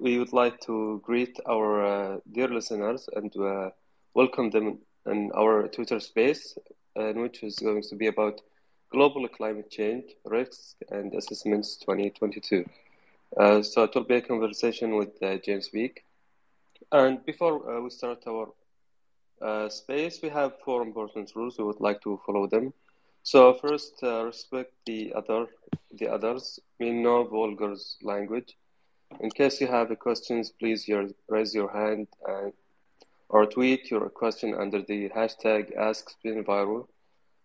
we would like to greet our uh, dear listeners and uh, welcome them in our Twitter space, in which is going to be about global climate change risks and assessments 2022. Uh, so it will be a conversation with uh, James Paek. And before uh, we start our uh, space, we have four important rules. We would like to follow them. So first, uh, respect the other, the others. Mean no vulgar language. In case you have a questions, please your, raise your hand and or tweet your question under the hashtag AskSpinViral.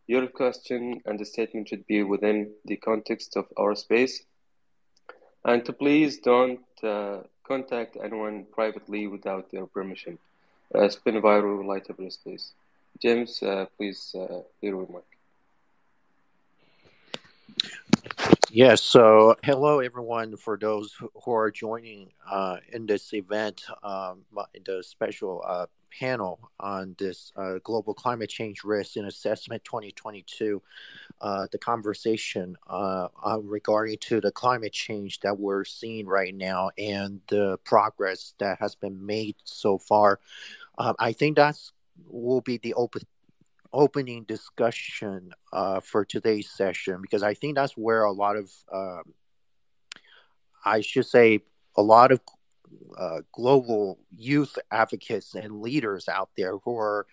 Your question and the statement should be within the context of our space. And to please don't uh, contact anyone privately without their permission. Uh, SpinViral Lightable Space. James, uh, please, uh, your remark. Yes. So, hello, everyone. For those who are joining uh, in this event, um, the special uh, panel on this uh, global climate change risk and assessment 2022, uh, the conversation uh, uh, regarding to the climate change that we're seeing right now and the progress that has been made so far. Um, I think that's will be the open opening discussion uh, for today's session because I think that's where a lot of, um, I should say, a lot of uh, global youth advocates and leaders out there who are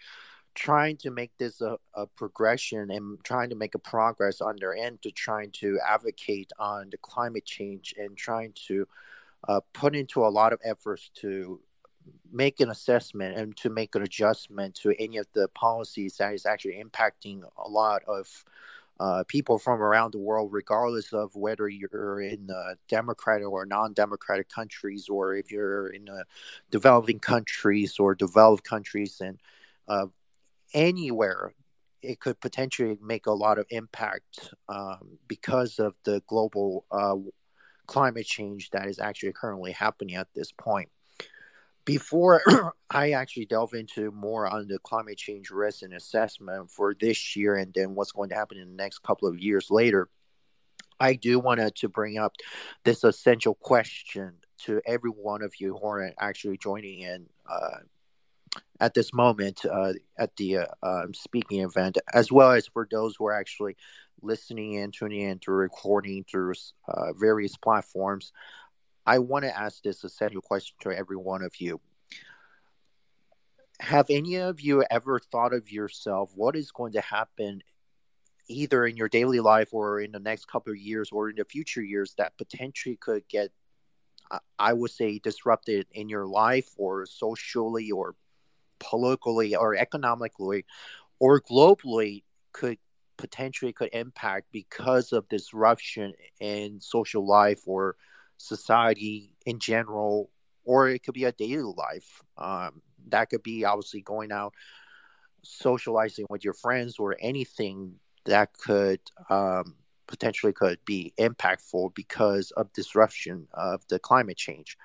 trying to make this a, a, progression and trying to make a progress on their end to trying to advocate on the climate change and trying to uh, put into a lot of efforts to make an assessment and to make an adjustment to any of the policies that is actually impacting a lot of uh, people from around the world, regardless of whether you're in a democratic or non-democratic countries, or if you're in uh, developing countries or developed countries, and uh, anywhere, it could potentially make a lot of impact um, because of the global uh, climate change that is actually currently happening at this point before I actually delve into more on the climate change risk and assessment for this year and then what's going to happen in the next couple of years later, I do want to bring up this essential question to every one of you who are actually joining in uh, at this moment uh, at the uh, um, speaking event, as well as for those who are actually listening and tuning in through recording through uh, various platforms. I want to ask this essential question to every one of you. Have any of you ever thought of yourself what is going to happen either in your daily life or in the next couple of years or in the future years that potentially could get I would say disrupted in your life or socially or politically or economically or globally could potentially could impact because of disruption in social life or society in general, or it could be a daily life. Um, that could be obviously going out, socializing with your friends, or anything that could um, potentially could be impactful because of disruption of the climate change.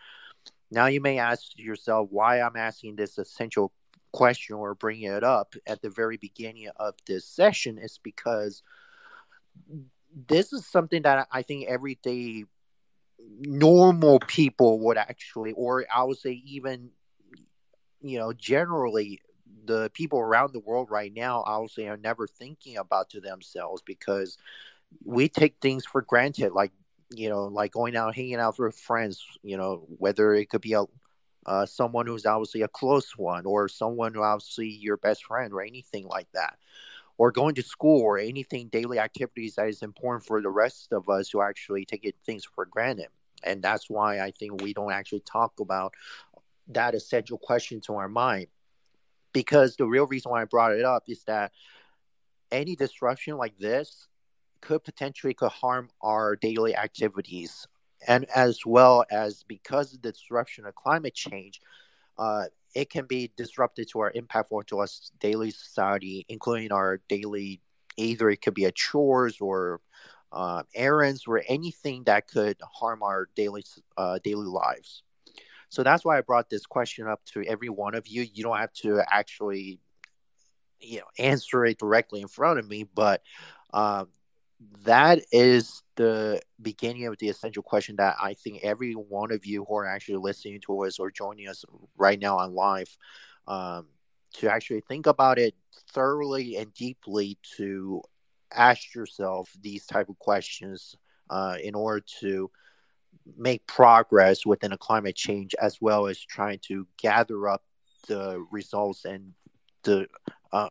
Now you may ask yourself why I'm asking this essential question or bringing it up at the very beginning of this session is because this is something that I think everyday normal people would actually, or I would say even, you know, generally the people around the world right now, I would say, are never thinking about to themselves because we take things for granted, like you know, like going out hanging out with friends, you know, whether it could be a uh, someone who's obviously a close one or someone who obviously your best friend or anything like that or going to school or anything daily activities that is important for the rest of us who actually take things for granted and that's why I think we don't actually talk about that essential question to our mind. Because the real reason why I brought it up is that any disruption like this could potentially could harm our daily activities and as well as because of the disruption of climate change uh, it can be disrupted to our impactful to us daily society including our daily either it could be a chores or uh, errands or anything that could harm our daily uh, daily lives. So that's why I brought this question up to every one of you. You don't have to actually, you know, answer it directly in front of me, but uh, that is the beginning of the essential question that I think every one of you who are actually listening to us or joining us right now on live um, to actually think about it thoroughly and deeply to ask yourself these type of questions uh, in order to make progress within a climate change as well as trying to gather up the results and the uh,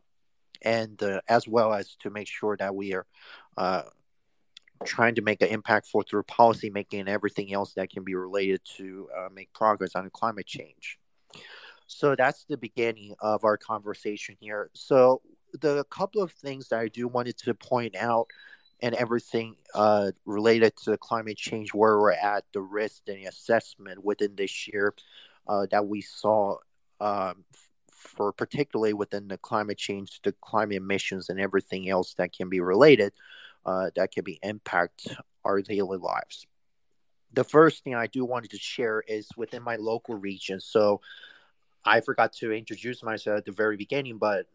and uh, as well as to make sure that we are uh, trying to make an impact for through policy making and everything else that can be related to uh, make progress on climate change. So that's the beginning of our conversation here. So the couple of things that I do wanted to point out and everything uh, related to the climate change, where we're at, the risk and assessment within this year uh, that we saw um, for particularly within the climate change, the climate emissions, and everything else that can be related uh, that can be impact our daily lives. The first thing I do wanted to share is within my local region. So I forgot to introduce myself at the very beginning, but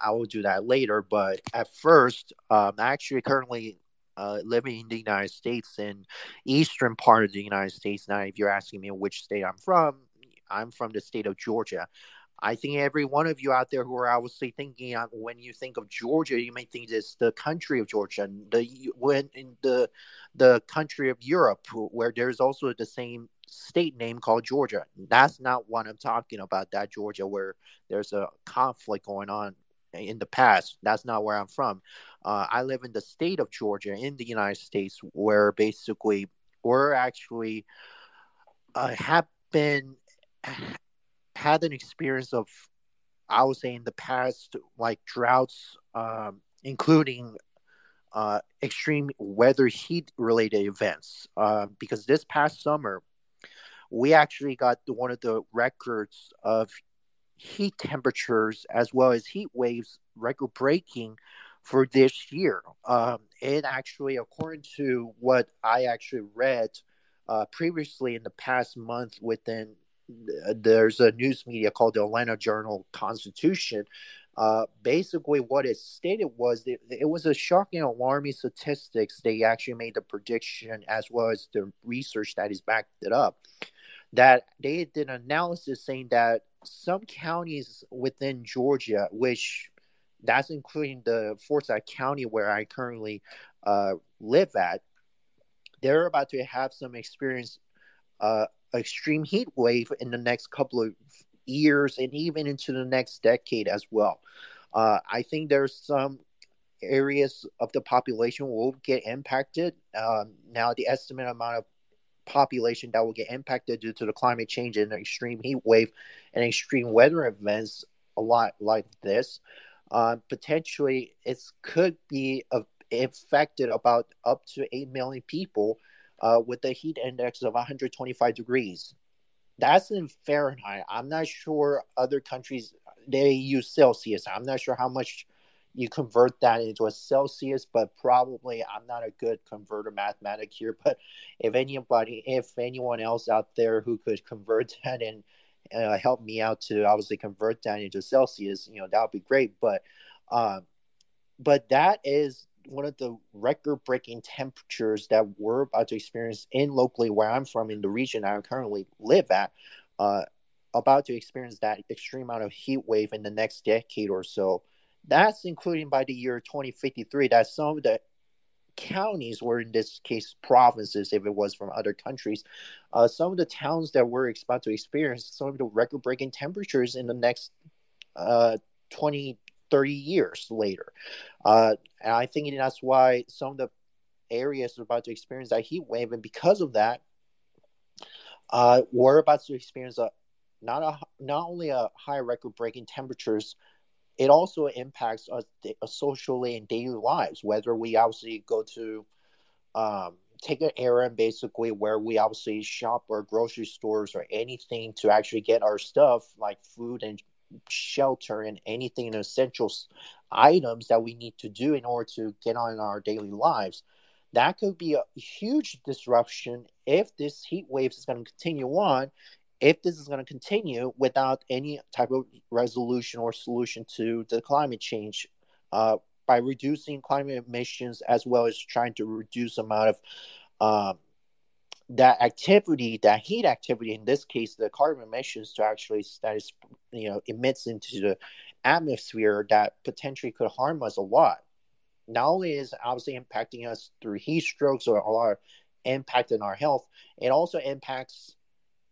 I will do that later. But at first, um, I actually currently uh, living in the United States in eastern part of the United States. Now, if you're asking me which state I'm from, I'm from the state of Georgia. I think every one of you out there who are obviously thinking when you think of Georgia, you may think it's the country of Georgia, the when in the the country of Europe, where there's also the same state name called Georgia. That's not what I'm talking about. That Georgia where there's a conflict going on in the past. That's not where I'm from. Uh, I live in the state of Georgia in the United States, where basically we're actually uh, have been had an experience of, I would say, in the past, like droughts, um, including uh, extreme weather heat related events. Uh, because this past summer, we actually got one of the records of heat temperatures as well as heat waves record breaking for this year. Um, it actually, according to what I actually read uh, previously in the past month within there's a news media called the Atlanta Journal Constitution. Uh, basically, what it stated was that it was a shocking, alarming statistics. They actually made the prediction as well as the research that is backed it up. That they did an analysis saying that some counties within Georgia, which that's including the Forsyth County where I currently uh, live at, they're about to have some experience uh, extreme heat wave in the next couple of years and even into the next decade as well. Uh, I think there's some areas of the population will get impacted. Um, now, the estimate amount of population that will get impacted due to the climate change and extreme heat wave and extreme weather events, a lot like this, uh, potentially it could be affected about up to 8 million people uh, with a heat index of 125 degrees. That's in Fahrenheit. I'm not sure other countries they use Celsius. I'm not sure how much you convert that into a Celsius, but probably I'm not a good converter mathematic here. But if anybody, if anyone else out there who could convert that and uh, help me out to obviously convert that into Celsius, you know, that would be great. But, uh, but that is one of the record breaking temperatures that we're about to experience in locally where I'm from in the region I currently live at, uh, about to experience that extreme amount of heat wave in the next decade or so. That's including by the year 2053 that some of the counties, or in this case provinces, if it was from other countries, uh, some of the towns that we're about to experience some of the record breaking temperatures in the next uh, 20 30 years later. Uh, and I think that's why some of the areas are about to experience that heat wave. And because of that, uh, we're about to experience a not a not only a high record breaking temperatures, it also impacts us socially and daily lives. Whether we obviously go to um, take an errand basically where we obviously shop or grocery stores or anything to actually get our stuff like food and shelter and anything and essential items that we need to do in order to get on our daily lives. That could be a huge disruption if this heat wave is going to continue on, if this is going to continue without any type of resolution or solution to the climate change uh, by reducing climate emissions as well as trying to reduce amount of um, that activity, that heat activity, in this case, the carbon emissions to actually that is you know emits into the atmosphere that potentially could harm us a lot. Not only is obviously impacting us through heat strokes or of impact in our health, it also impacts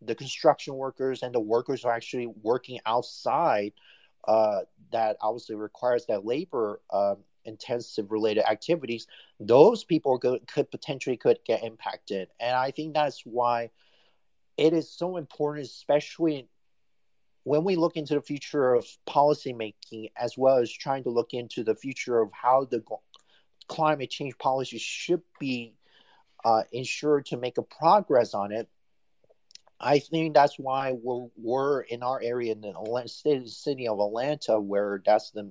the construction workers and the workers who are actually working outside uh, that obviously requires that labor um, intensive related activities those people could, could potentially could get impacted. And i think that's why it is so important especially when we look into the future of policymaking as well as trying to look into the future of how the climate change policy should be uh, ensured to make a progress on it. I think that's why we're, we're in our area in the city of Atlanta, where that's the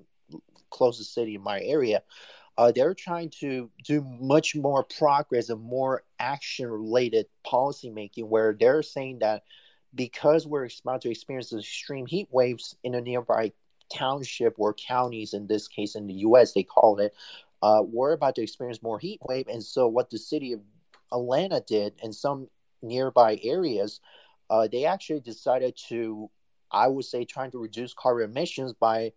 closest city in my area. Uh, they're trying to do much more progress and more action related policy making, where they're saying that because we're about to experience extreme heat waves in a nearby township or counties, in this case in the US, they call it, uh, we're about to experience more heat wave. And so, what the city of Atlanta did and some nearby areas, uh, they actually decided to, I would say, trying to reduce carbon emissions by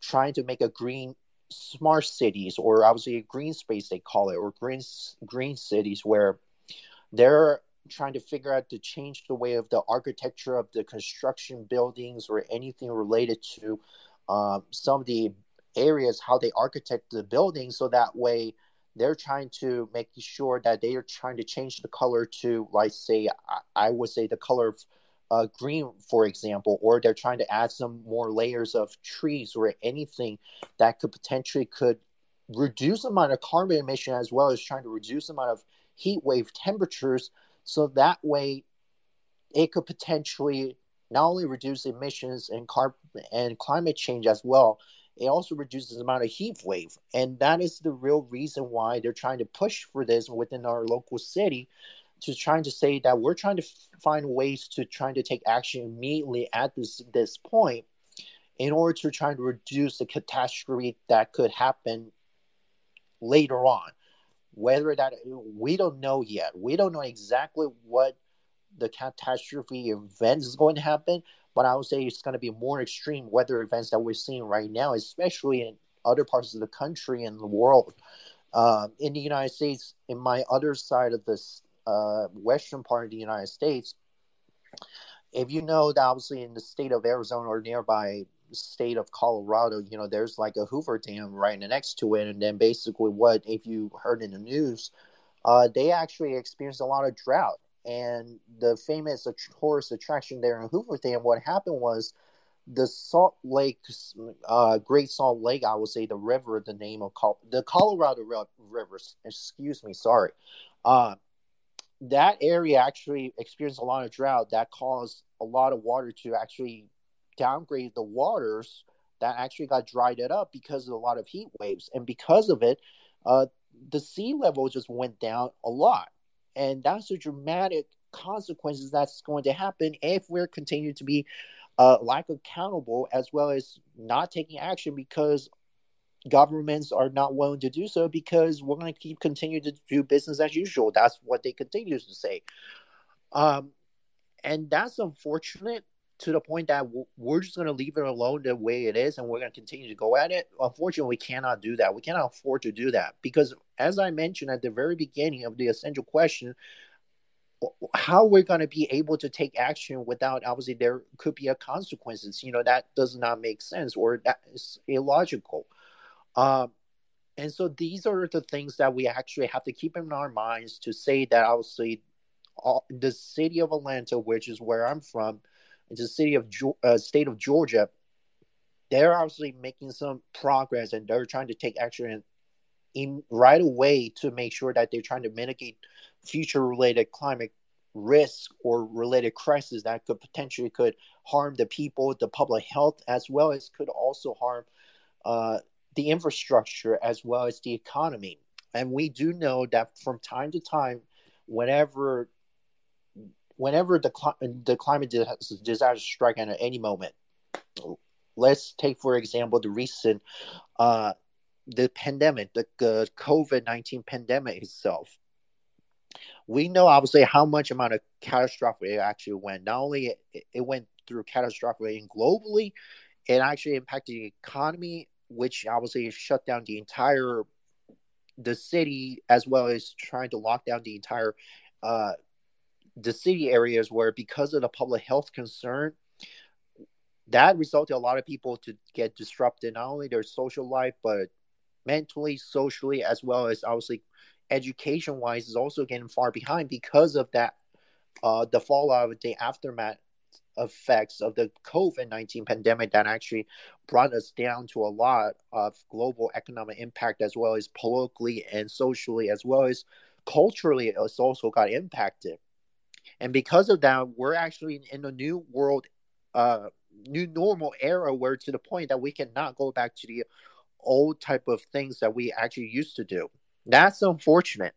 trying to make a green smart cities or obviously a green space they call it or green green cities where they're trying to figure out to change the way of the architecture of the construction buildings or anything related to um, some of the areas how they architect the buildings. So that way they're trying to make sure that they are trying to change the color to like say I, I would say the color of uh, green, for example, or they're trying to add some more layers of trees or anything that could potentially could reduce the amount of carbon emission as well as trying to reduce the amount of heat wave temperatures. So that way, it could potentially not only reduce emissions and carbon and climate change as well. It also reduces the amount of heat wave, and that is the real reason why they're trying to push for this within our local city to trying to say that we're trying to find ways to trying to take action immediately at this this point in order to try to reduce the catastrophe that could happen later on. Whether that we don't know yet. We don't know exactly what the catastrophe event is going to happen but i would say it's going to be more extreme weather events that we're seeing right now especially in other parts of the country and the world. Um, in the united states in my other side of this uh, western part of the United States, if you know that obviously in the state of Arizona or nearby state of Colorado, you know, there's like a Hoover Dam right next to it. And then basically, what if you heard in the news, uh, they actually experienced a lot of drought. And the famous tourist attraction there in Hoover Dam, what happened was the Salt Lake, uh, Great Salt Lake, I would say the river, the name of Col- the Colorado River, excuse me, sorry. Uh, that area actually experienced a lot of drought that caused a lot of water to actually downgrade the waters that actually got dried it up because of a lot of heat waves. And because of it uh, the sea level just went down a lot. And that's a dramatic consequences that's going to happen if we're continuing to be uh, lack accountable as well as not taking action because governments are not willing to do so because we're going to keep continue to do business as usual. That's what they continue to say. Um, and that's unfortunate to the point that we're just going to leave it alone the way it is and we're going to continue to go at it. Unfortunately, we cannot do that. We cannot afford to do that because, as I mentioned at the very beginning of the essential question, how we're going to be able to take action without obviously there could be a consequences you know that does not make sense or that is illogical um, and so these are the things that we actually have to keep in our minds to say that obviously all, the city of Atlanta, which is where I'm from, it's the city of uh, state of Georgia, they're obviously making some progress and they're trying to take action in right away to make sure that they're trying to mitigate future related climate risk or related crises that could potentially could harm the people, the public health, as well as could also harm uh, the infrastructure as well as the economy. And we do know that from time to time, whenever whenever the the climate disaster strike at any moment, let's take for example the recent uh, the pandemic, the, the COVID 19 pandemic itself, we know obviously how much amount of catastrophic it actually went. Not only it, it went through catastrophic globally, it actually impacted the economy, which obviously shut down the entire the city as well as trying to lock down the entire uh, the city areas where because of the public health concern that resulted a lot of people to get disrupted not only their social life but mentally socially as well as obviously education wise is also getting far behind because of that uh, the fallout of the aftermath effects of the covid-19 pandemic that actually brought us down to a lot of global economic impact as well as politically and socially as well as culturally it's also got impacted. And because of that we're actually in a new world uh new normal era where to the point that we cannot go back to the old type of things that we actually used to do. That's unfortunate.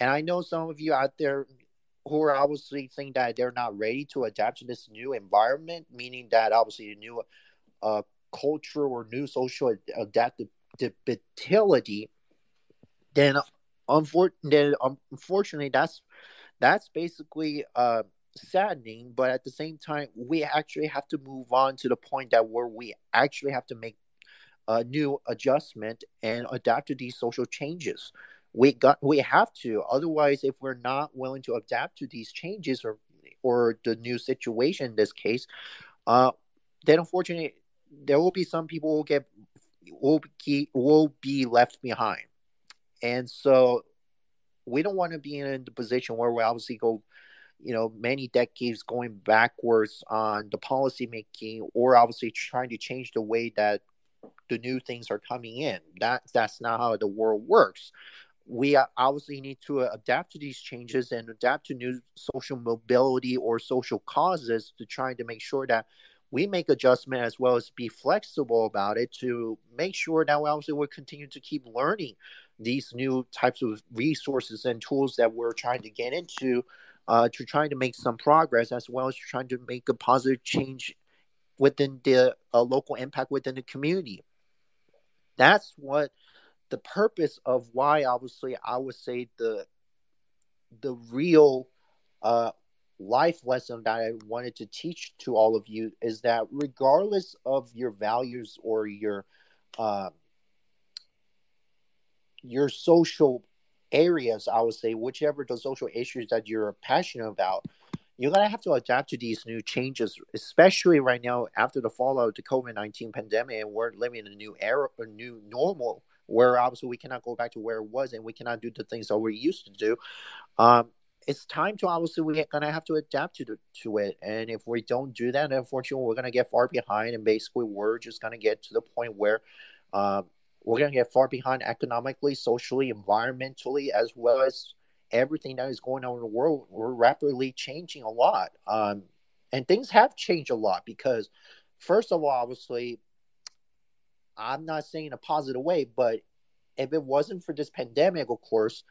And i know some of you out there who are obviously think that they're not ready to adapt to this new environment meaning that obviously a new uh, culture or new social adaptability then unfortunately, unfortunately that's that's basically uh, saddening. But at the same time, we actually have to move on to the point that where we actually have to make a new adjustment and adapt to these social changes. We got we have to. Otherwise, if we're not willing to adapt to these changes or or the new situation in this case, uh, then unfortunately there will be some people will get will be will be left behind. And so we don't want to be in the position where we obviously go, you know, many decades going backwards on the policy making or obviously trying to change the way that the new things are coming in. That that's not how the world works. We obviously need to adapt to these changes and adapt to new social mobility or social causes to try to make sure that we make adjustment as well as be flexible about it to make sure that we obviously will continue to keep learning these new types of resources and tools that we're trying to get into uh, to trying to make some progress as well as trying to make a positive change within the uh, local impact within the community. That's what the purpose of why obviously I would say the the real uh, life lesson that I wanted to teach to all of you is that regardless of your values or your uh, your social areas, I would say, whichever the social issues that you're passionate about, you're gonna have to adapt to these new changes, especially right now after the fallout of the COVID nineteen pandemic, and we're living in a new era, a new normal, where obviously we cannot go back to where it was, and we cannot do the things that we used to do. Um, it's time to obviously we're gonna have to adapt to the, to it, and if we don't do that, unfortunately, we're gonna get far behind, and basically we're just gonna get to the point where. Um, we're going to get far behind economically, socially, environmentally, as well as everything that is going on in the world. We're rapidly changing a lot. Um, and things have changed a lot because, first of all, obviously, I'm not saying a positive way, but if it wasn't for this pandemic, of course,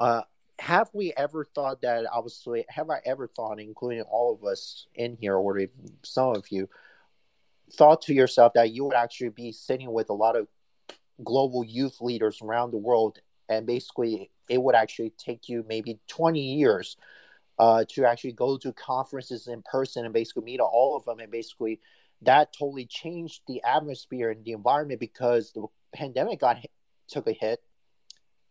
uh, have we ever thought that, obviously, have I ever thought, including all of us in here, or some of you, thought to yourself that you would actually be sitting with a lot of global youth leaders around the world and basically it would actually take you maybe 20 years uh, to actually go to conferences in person and basically meet all of them and basically that totally changed the atmosphere and the environment because the pandemic got took a hit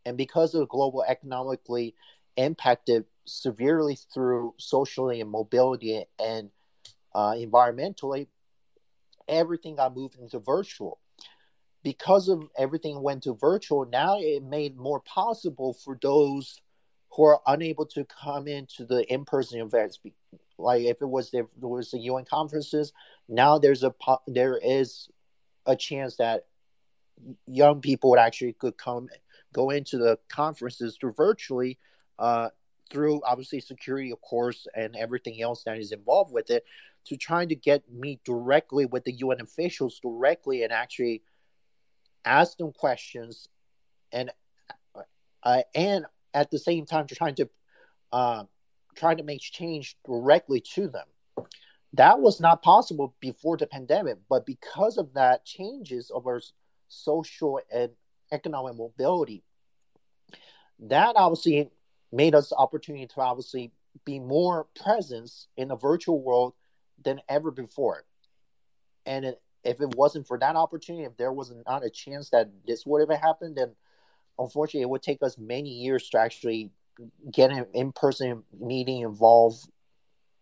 and because of the global economically impacted severely through socially and mobility and uh, environmentally everything got moved into virtual because of everything went to virtual, now it made more possible for those who are unable to come into the in-person events. Like if it was there, there was the UN conferences, now there's a there is a chance that young people would actually could come go into the conferences through virtually uh, through obviously security of course and everything else that is involved with it to trying to get meet directly with the UN officials directly and actually ask them questions, and uh, and at the same time trying to uh, trying to make change directly to them. That was not possible before the pandemic, but because of that changes of our social and economic mobility. That obviously made us opportunity to obviously be more presence in the virtual world than ever before. And it, if it wasn't for that opportunity, if there was not a chance that this would have happened, then unfortunately it would take us many years to actually get an in-person meeting involved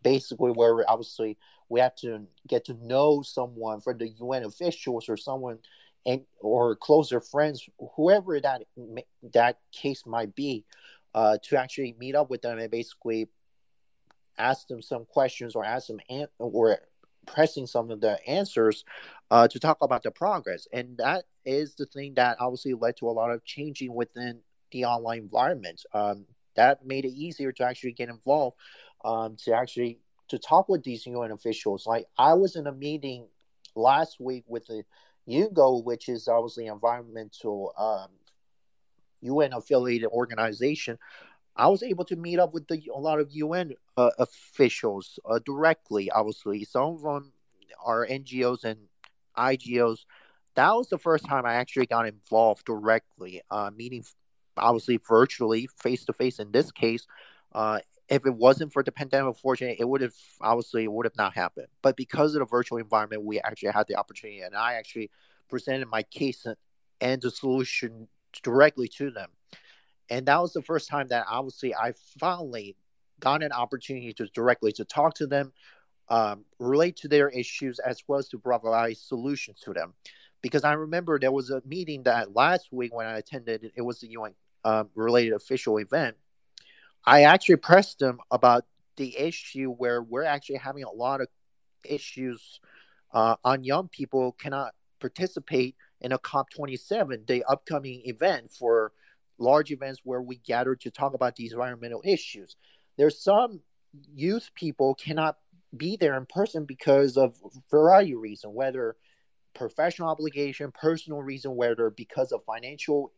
basically where obviously we have to get to know someone from the UN officials or someone and or closer friends, whoever that that case might be, uh, to actually meet up with them and basically ask them some questions or ask them an- or pressing some of the answers uh, to talk about the progress. And that is the thing that obviously led to a lot of changing within the online environment. Um, that made it easier to actually get involved, um, to actually to talk with these UN officials. Like I was in a meeting last week with the UNGO, which is obviously environmental um, UN affiliated organization. I was able to meet up with the, a lot of UN uh, officials uh, directly. Obviously, some of them are NGOs and IGOs. That was the first time I actually got involved directly, uh, meeting obviously virtually, face to face. In this case, uh, if it wasn't for the pandemic, unfortunately, it would have obviously it would have not happened. But because of the virtual environment, we actually had the opportunity, and I actually presented my case and the solution directly to them. And that was the first time that obviously I finally got an opportunity to directly to talk to them, um, relate to their issues, as well as to provide solutions to them. Because I remember there was a meeting that last week when I attended, it was the UN um, related official event I actually pressed them about the issue where we're actually having a lot of issues uh, on young people cannot participate in a COP27, the upcoming event for large events where we gather to talk about these environmental issues. There's some youth people cannot be there in person because of variety of reasons, whether professional obligation, personal reason, whether because of financial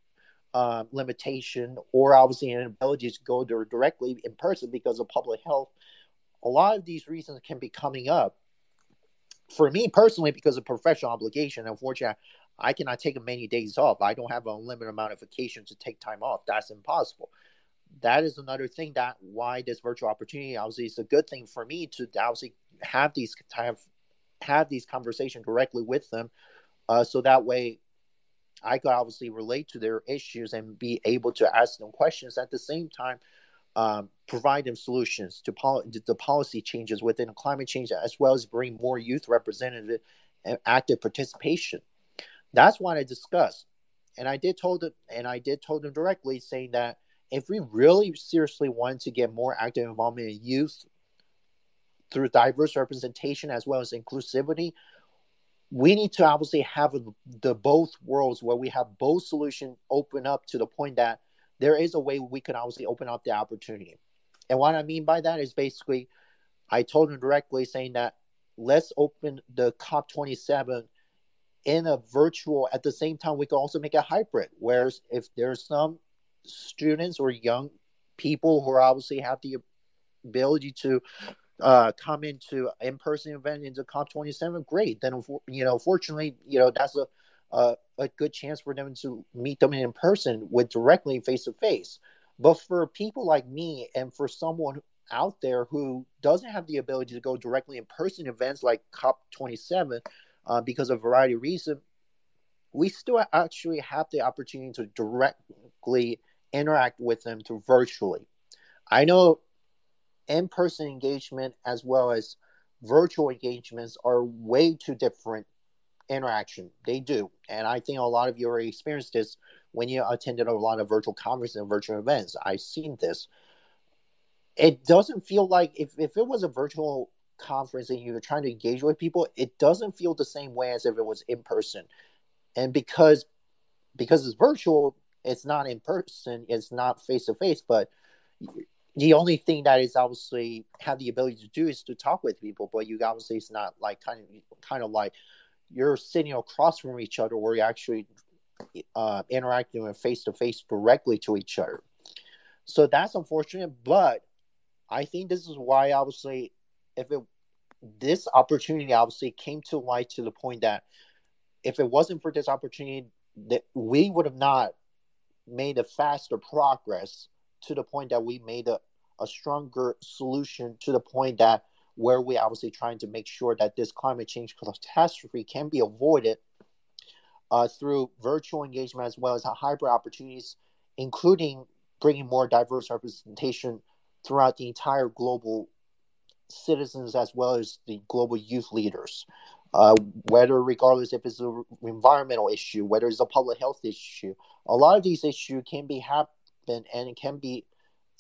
uh, limitation or obviously an inability to go there directly in person because of public health. A lot of these reasons can be coming up. For me personally, because of professional obligation, unfortunately, I cannot take many days off. I don't have a limited amount of vacation to take time off. That's impossible. That is another thing that why this virtual opportunity obviously is a good thing for me to obviously have these have have these conversations directly with them, uh, so that way I could obviously relate to their issues and be able to ask them questions at the same time. Um, provide them solutions to pol- the policy changes within climate change, as well as bring more youth representative and active participation. That's what I discussed, and I did told them, and I did told them directly, saying that if we really seriously want to get more active involvement in youth through diverse representation as well as inclusivity, we need to obviously have the both worlds where we have both solutions open up to the point that there is a way we can obviously open up the opportunity. And what I mean by that is basically, I told him directly saying that let's open the COP27 in a virtual. At the same time, we can also make a hybrid. Whereas if there's some students or young people who obviously have the ability to uh, come into in-person event into COP27, great. Then you know, fortunately, you know that's a a, good chance for them to meet them in person with directly face to face. But for people like me and for someone out there who doesn't have the ability to go directly in person events like COP27 uh, because of a variety of reasons, we still actually have the opportunity to directly interact with them through virtually. I know in-person engagement as well as virtual engagements are way too different interaction. They do. And I think a lot of you already experienced this when you attended a lot of virtual conferences and virtual events. I've seen this. It doesn't feel like if, if it was a virtual conference and you're trying to engage with people, it doesn't feel the same way as if it was in person. And because because it's virtual, it's not in person, it's not face to face, but the only thing that is obviously have the ability to do is to talk with people, but you obviously it's not like kind of kind of like you're sitting across from each other where you're actually uh, interacting face to face directly to each other. So that's unfortunate, but I think this is why obviously if it this opportunity obviously came to light to the point that if it wasn't for this opportunity, that we would have not made a faster progress to the point that we made a, a stronger solution to the point that where we obviously trying to make sure that this climate change catastrophe can be avoided uh, through virtual engagement as well as hybrid opportunities, including bringing more diverse representation throughout the entire global citizens as well as the global youth leaders. Uh, whether regardless if it's an environmental issue, whether it's a public health issue, a lot of these issues can be happen and it can be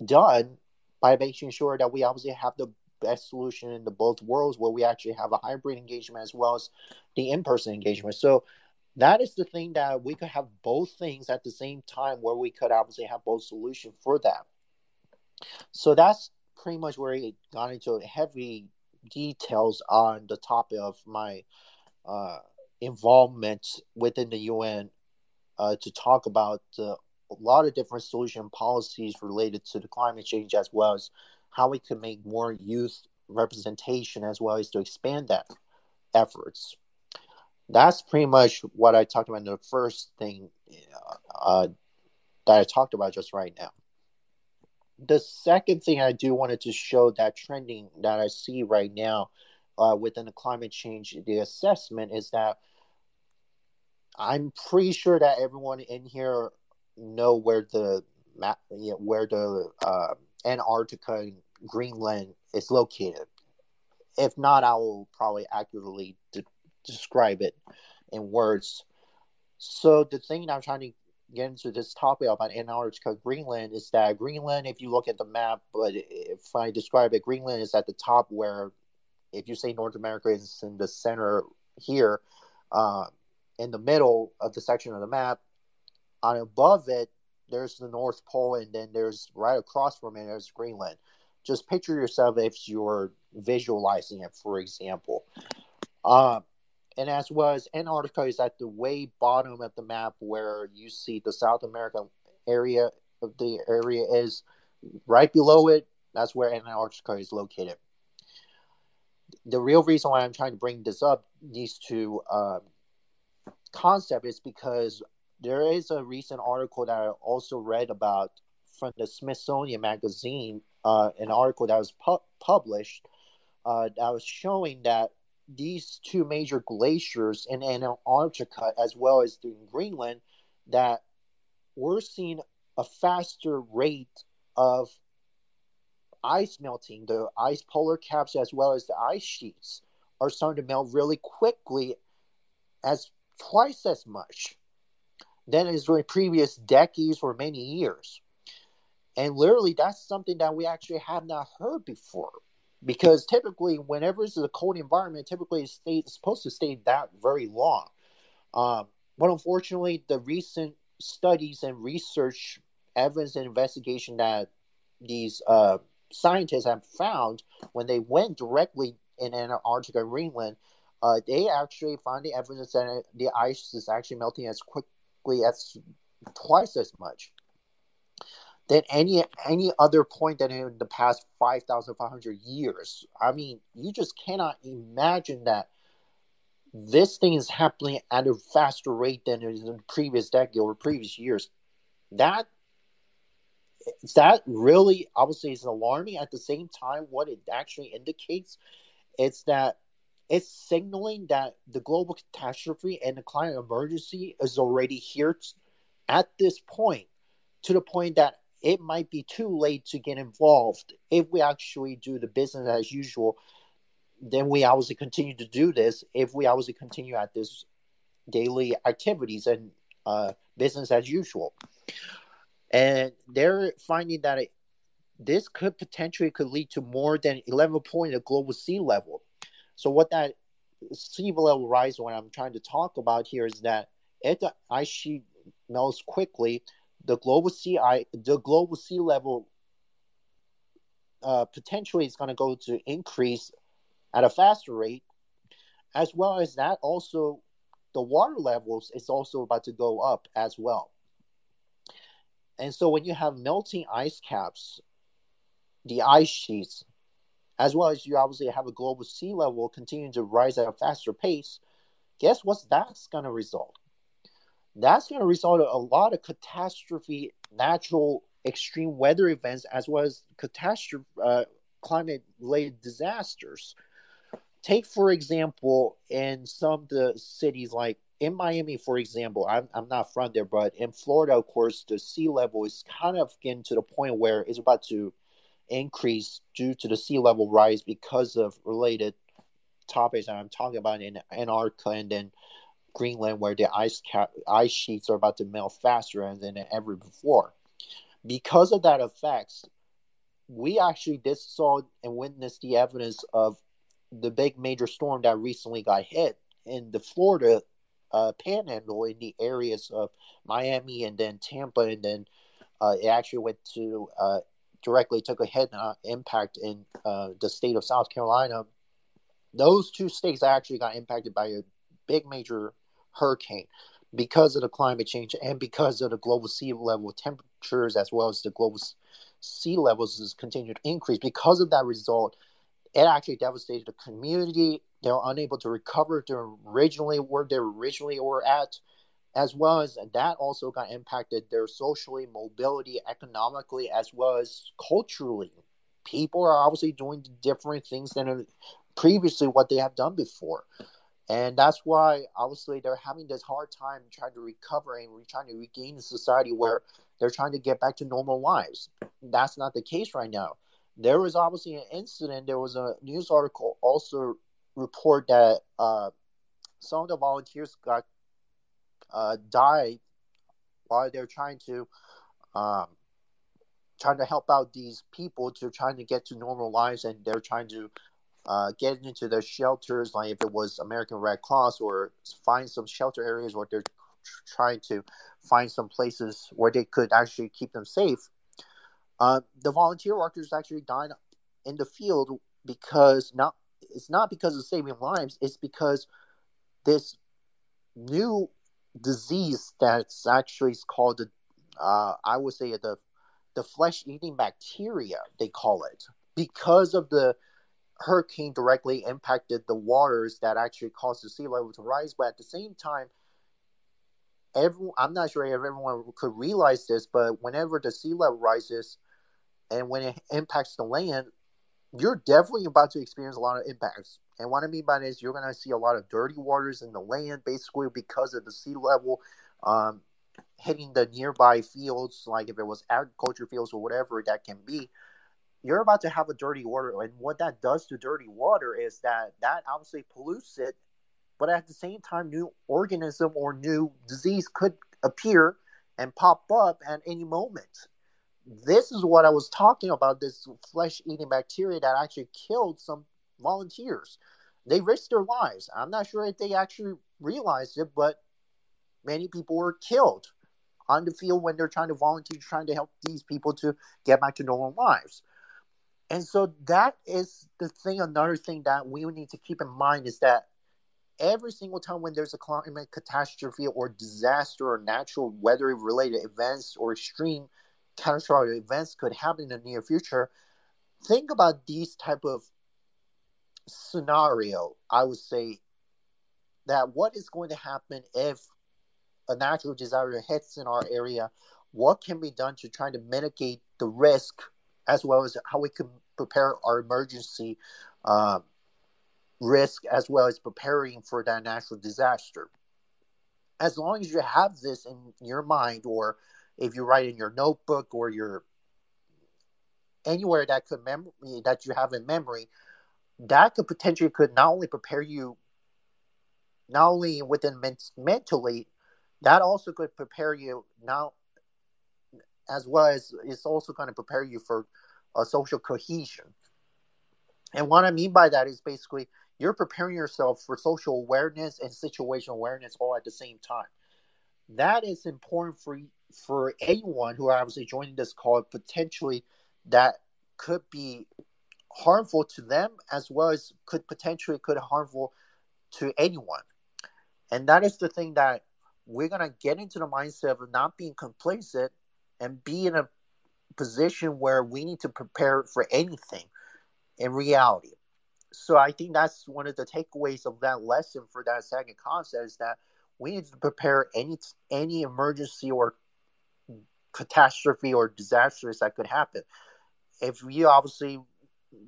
done by making sure that we obviously have the best solution in the both worlds where we actually have a hybrid engagement as well as the in-person engagement. So that is the thing that we could have both things at the same time where we could obviously have both solutions for that. So that's pretty much where it got into heavy details on the topic of my uh, involvement within the UN uh, to talk about uh, a lot of different solution policies related to the climate change as well as how we can make more youth representation as well as to expand that efforts that's pretty much what I talked about in the first thing uh, that I talked about just right now. The second thing I do wanted to show that trending that I see right now uh, within the climate change, the assessment is that I'm pretty sure that everyone in here know where the map, you know, where the uh, Antarctica and Greenland is located. If not, I will probably accurately de- describe it in words. So the thing I'm trying to get into this topic about Antarctica, Greenland is that Greenland, if you look at the map, but if I describe it, Greenland is at the top where, if you say North America is in the center here, uh, in the middle of the section of the map, on above it, there's the North Pole, and then there's right across from it, there's Greenland. Just picture yourself if you're visualizing it, for example. Uh, and as well as Antarctica is at the way bottom of the map where you see the South American area of the area is right below it. That's where Antarctica is located. The real reason why I'm trying to bring this up, these two uh, concepts, is because there is a recent article that I also read about from the Smithsonian Magazine, uh, an article that was pu- published uh, that was showing that these two major glaciers in Antarctica as well as in Greenland that we're seeing a faster rate of ice melting. The ice polar caps as well as the ice sheets are starting to melt really quickly as twice as much than is in previous decades or many years. And literally that's something that we actually have not heard before because typically whenever it's a cold environment typically it's, stay, it's supposed to stay that very long um, but unfortunately the recent studies and research evidence and investigation that these uh, scientists have found when they went directly in antarctica and greenland uh, they actually found the evidence that the ice is actually melting as as twice as much than any any other point than in the past 5500 years. I mean you just cannot imagine that this thing is happening at a faster rate than in the previous decade or previous years. That that really say is alarming. At the same time what it actually indicates it's that it's signaling that the global catastrophe and the climate emergency is already here at this point to the point that it might be too late to get involved. If we actually do the business as usual then we obviously continue to do this. If we obviously continue at this daily activities and uh, business as usual. And they're finding that it, this could potentially could lead to more than 11 point of global sea level so what that sea level rise what i'm trying to talk about here is that if the ice sheet melts quickly the global sea I, the global sea level uh, potentially is going to go to increase at a faster rate, as well as that also the water levels is also about to go up as well. And so when you have melting ice caps, the ice sheets, as well as you obviously have a global sea level continuing to rise at a faster pace, guess what that's going to result? that's going to result in a lot of catastrophe, natural extreme weather events, as well as catastrophe, uh, climate-related disasters. Take, for example, in some of the cities like in Miami, for example, I'm, I'm not from there, but in Florida, of course, the sea level is kind of getting to the point where it's about to increase due to the sea level rise because of related topics that I'm talking about in Antarctica and then Greenland, where the ice cap ice sheets are about to melt faster than ever before. Because of that effects, we actually did saw and witnessed the evidence of the big major storm that recently got hit in the Florida uh, panhandle in the areas of Miami and then Tampa, and then uh, it actually went to uh, directly took a head uh, impact in uh, the state of South Carolina. Those two states actually got impacted by a big major hurricane because of the climate change and because of the global sea level temperatures as well as the global sea levels is continuing to increase. Because of that result, it actually devastated the community. They were unable to recover to originally where they originally were at, as well as that also got impacted their socially, mobility, economically, as well as culturally. People are obviously doing different things than previously what they have done before. And that's why obviously they're having this hard time trying to recover and trying to regain a society where they're trying to get back to normal lives. That's not the case right now. There was obviously an incident. There was a news article also report that uh, some of the volunteers got uh, died while they're trying to um, trying to help out these people to trying to get to normal lives, and they're trying to uh, get into the shelters, like if it was American Red Cross, or find some shelter areas where they're trying to find some places where they could actually keep them safe. Uh, the volunteer workers actually died in the field because not it's not because of saving lives, it's because this new disease that's actually called the uh, I would say the the flesh eating bacteria they call it because of the hurricane directly impacted the waters that actually caused the sea level to rise. But at the same time, everyone, I'm not sure if everyone could realize this, but whenever the sea level rises and when it impacts the land, you're definitely about to experience a lot of impacts. And what I mean by this, you're going to see a lot of dirty waters in the land, basically because of the sea level um, hitting the nearby fields, like if it was agriculture fields or whatever that can be you're about to have a dirty water and what that does to dirty water is that that obviously pollutes it but at the same time new organism or new disease could appear and pop up at any moment this is what i was talking about this flesh eating bacteria that actually killed some volunteers they risked their lives i'm not sure if they actually realized it but many people were killed on the field when they're trying to volunteer trying to help these people to get back to normal lives and so that is the thing. Another thing that we need to keep in mind is that every single time when there's a climate catastrophe or disaster or natural weather related events or extreme catastrophic events could happen in the near future, think about these type of scenario. I would say that what is going to happen if a natural disaster hits in our area? What can be done to try to mitigate the risk as well as how we can prepare our emergency uh, risk as well as preparing for that natural disaster. As long as you have this in your mind, or if you write in your notebook or your anywhere that could mem- that you have in memory, that could potentially could not only prepare you, not only within men- mentally, that also could prepare you now as well as it's also going to prepare you for a social cohesion. And what I mean by that is basically you're preparing yourself for social awareness and situational awareness all at the same time. That is important for for anyone who obviously joining this call. Potentially, that could be harmful to them as well as could potentially could harmful to anyone. And that is the thing that we're gonna get into the mindset of not being complacent and be in a position where we need to prepare for anything in reality. So I think that's one of the takeaways of that lesson for that second concept is that we need to prepare any any emergency or catastrophe or disasters that could happen. If you obviously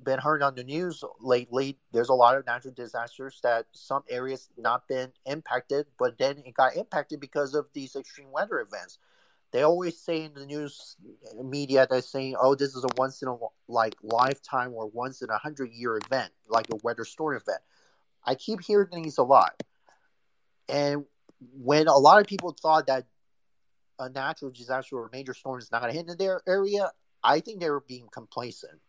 been heard on the news lately, there's a lot of natural disasters that some areas not been impacted, but then it got impacted because of these extreme weather events. They always say in the news media they're saying, "Oh, this is a once in a like lifetime or once in a hundred year event, like a weather storm event." I keep hearing these a lot, and when a lot of people thought that a natural disaster or a major storm is not going to hit in their area, I think they were being complacent.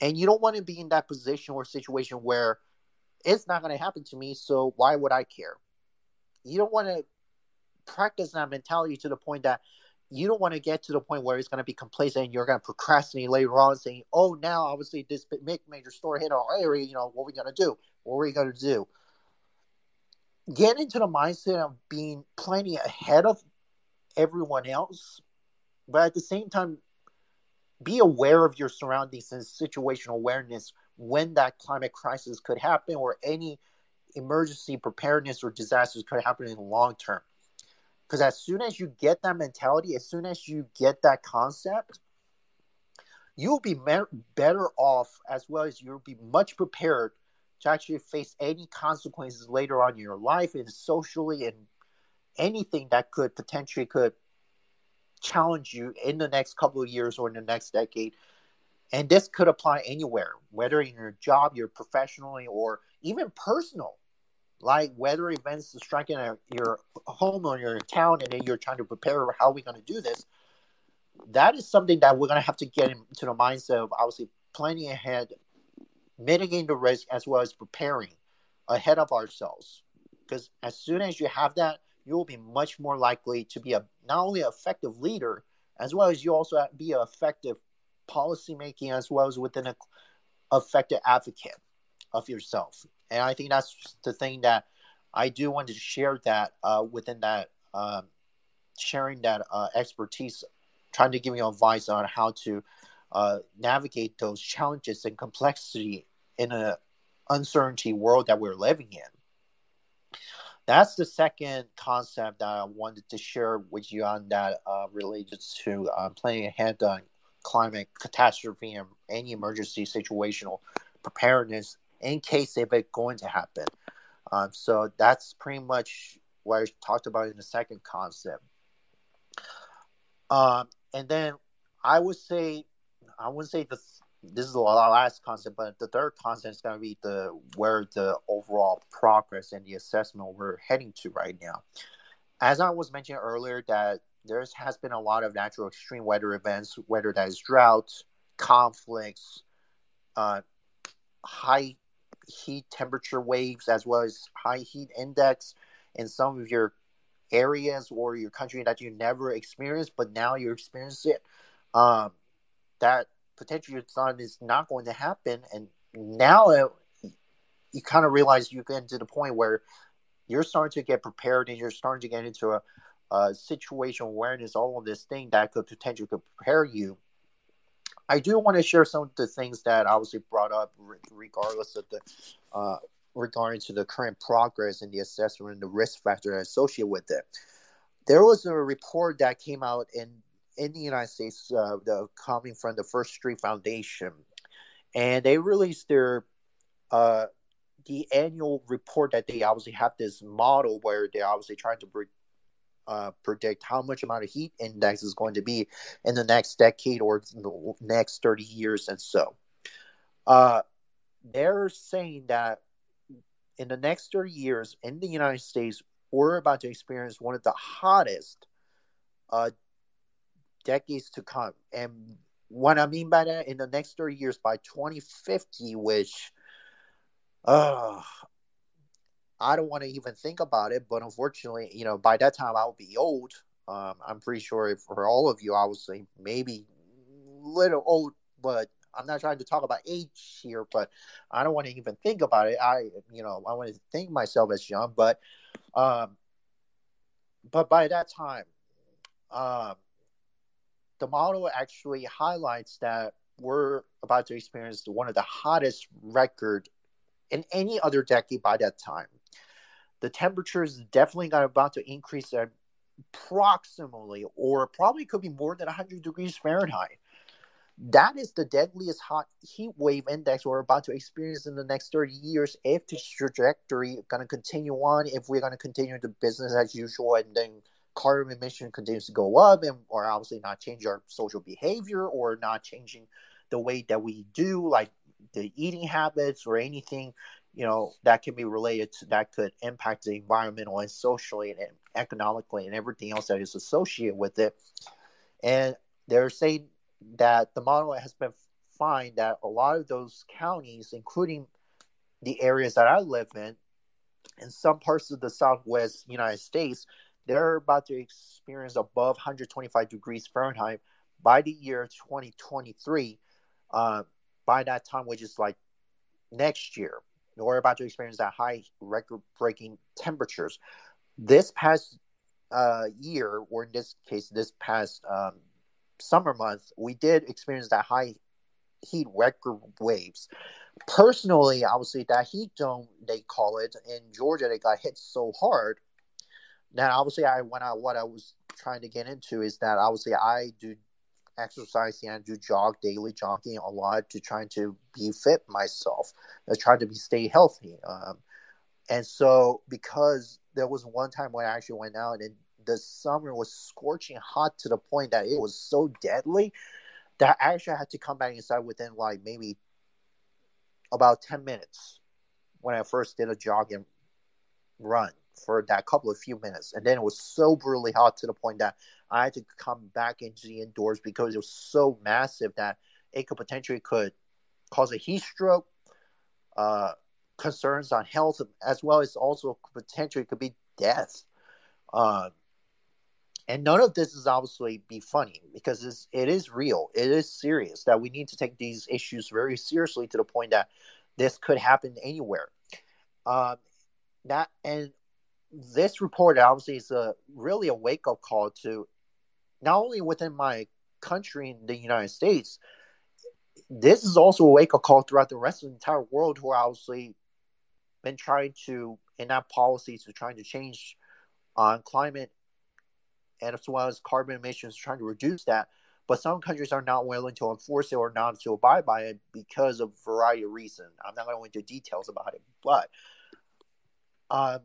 And you don't want to be in that position or situation where it's not going to happen to me, so why would I care? You don't want to practice that mentality to the point that you don't want to get to the point where it's going to be complacent and you're going to procrastinate later on saying, oh, now obviously this big major storm hit our area, you know, what are we going to do? What are we going to do? Get into the mindset of being plenty ahead of everyone else, but at the same time, be aware of your surroundings and situational awareness when that climate crisis could happen or any emergency preparedness or disasters could happen in the long term. Because as soon as you get that mentality, as soon as you get that concept, you'll be better off as well as you'll be much prepared to actually face any consequences later on in your life and socially and anything that could potentially could challenge you in the next couple of years or in the next decade. And this could apply anywhere, whether in your job, your professionally, or even personal, like weather events striking at your home or your town, and then you're trying to prepare how we're going to do this. That is something that we're going to have to get into the mindset of obviously planning ahead, mitigating the risk as well as preparing ahead of ourselves. Because as soon as you have that, you will be much more likely to be a not only an effective leader, as well as you also be an effective policymaking, as well as within an effective advocate of yourself. And I think that's the thing that I do want to share that uh, within that um, sharing that uh, expertise, trying to give you advice on how to uh, navigate those challenges and complexity in an uncertainty world that we're living in that's the second concept that I wanted to share with you on that uh, related to uh, planning ahead on climate catastrophe and any emergency situational preparedness in case if it's going to happen. Um, so that's pretty much what I talked about in the second concept. Um, and then I would say, I would say the this is the last concept, but the third concept is going to be the where the overall progress and the assessment we're heading to right now. As I was mentioning earlier, that there has been a lot of natural extreme weather events, whether that is droughts, conflicts, uh, high heat temperature waves, as well as high heat index in some of your areas or your country that you never experienced, but now you're experiencing it. Um, that potentially you is not going to happen, and now it, you kind of realize you get to the point where you're starting to get prepared and you're starting to get into a, a situation awareness, all of this thing that could potentially could prepare you. I do want to share some of the things that obviously brought up, regardless of the uh, regarding to the current progress and the assessment and the risk factor associated with it. There was a report that came out in in the United States, uh, the coming from the First Street Foundation, and they released their uh, the annual report that they obviously have this model where they're obviously trying to pre- uh, predict how much amount of heat index is going to be in the next decade or the next 30 years and so. Uh, they're saying that in the next 30 years in the United States, we're about to experience one of the hottest uh, decades to come. And what I mean by that, in the next 30 years, by 2050, which uh, I don't want to even think about it, but unfortunately, you know, by that time I'll be old. Um, I'm pretty sure for all of you, I would say maybe little old, but I'm not trying to talk about age here, but I don't want to even think about it. I, you know, I want to think myself as young, but, um, but by that time, um, the model actually highlights that we're about to experience one of the hottest record in any other decade by that time. the temperature is definitely got about to increase approximately, or probably could be more than 100 degrees Fahrenheit. That is the deadliest hot heat wave index we're about to experience in the next 30 years if this trajectory going to continue on, if we're going to continue the business as usual and then carbon emission continues to go up and or obviously not change our social behavior or not changing the way that we do like the eating habits or anything you know that can be related to that could impact the environmental and socially and economically and everything else that is associated with it. And they're saying that the model has been fine that a lot of those counties including the areas that i live in in some parts of the southwest united states they're about to experience above 125 degrees fahrenheit by the year 2023 uh, by that time which is like next year we're about to experience that high record breaking temperatures. This past uh, year, or in this case, this past um, summer month, we did experience that high heat record waves. Personally, I would say that heat dome, they call it, in Georgia, they got hit so hard. Now, obviously, I went out. What I was trying to get into is that obviously I do exercise and do jog daily jogging a lot to trying to be fit myself, uh, try to be stay healthy. Um, and so because there was one time when I actually went out and the summer was scorching hot to the point that it was so deadly that I actually had to come back inside within like maybe about 10 minutes when I first did a jog and run for that couple of few minutes. And then it was so brutally hot to the point that I had to come back into the indoors because it was so massive that it could potentially could cause a heat stroke, uh, concerns on health, as well as also potentially could be death. Uh, and none of this is obviously be funny because it's, it is real. It is serious that we need to take these issues very seriously to the point that this could happen anywhere. Um, that and this report obviously is a really a wake up call to not only within my country in the United States, this is also a wake up call throughout the rest of the entire world who are obviously been trying to enact policies to trying to change on climate and as well as carbon emissions, trying to reduce that. But some countries are not willing to enforce it or not to abide by it because of a variety of reasons. I'm not going to go into details about it, but um,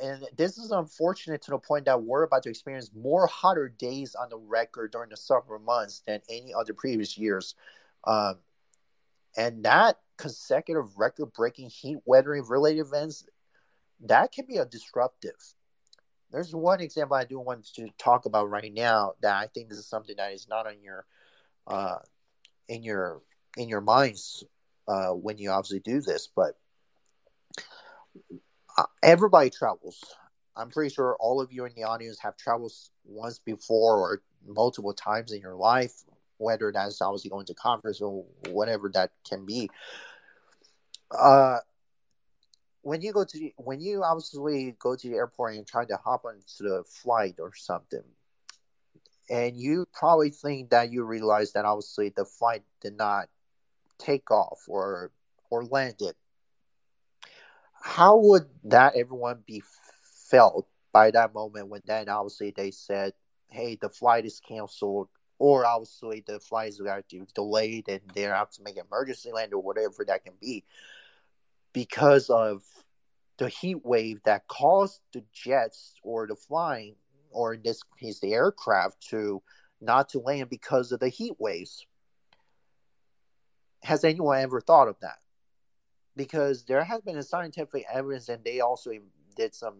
and this is unfortunate to the point that we're about to experience more hotter days on the record during the summer months than any other previous years. Um, and that consecutive record breaking heat weathering related events, that can be a disruptive. There's one example I do want to talk about right now that I think this is something that is not on your uh, in your in your minds uh, when you obviously do this, but everybody travels. I'm pretty sure all of you in the audience have traveled once before or multiple times in your life, whether that's obviously going to conference or whatever that can be. Uh, when you go to the, when you obviously go to the airport and try to hop onto the flight or something, and you probably think that you realize that obviously the flight did not take off or or landed how would that everyone be felt by that moment when then obviously they said, hey, the flight is canceled, or obviously the flight is delayed and they have to make an emergency land or whatever that can be because of the heat wave that caused the jets or the flying, or in this case the aircraft, to not to land because of the heat waves. Has anyone ever thought of that? Because there has been a scientific evidence, and they also did some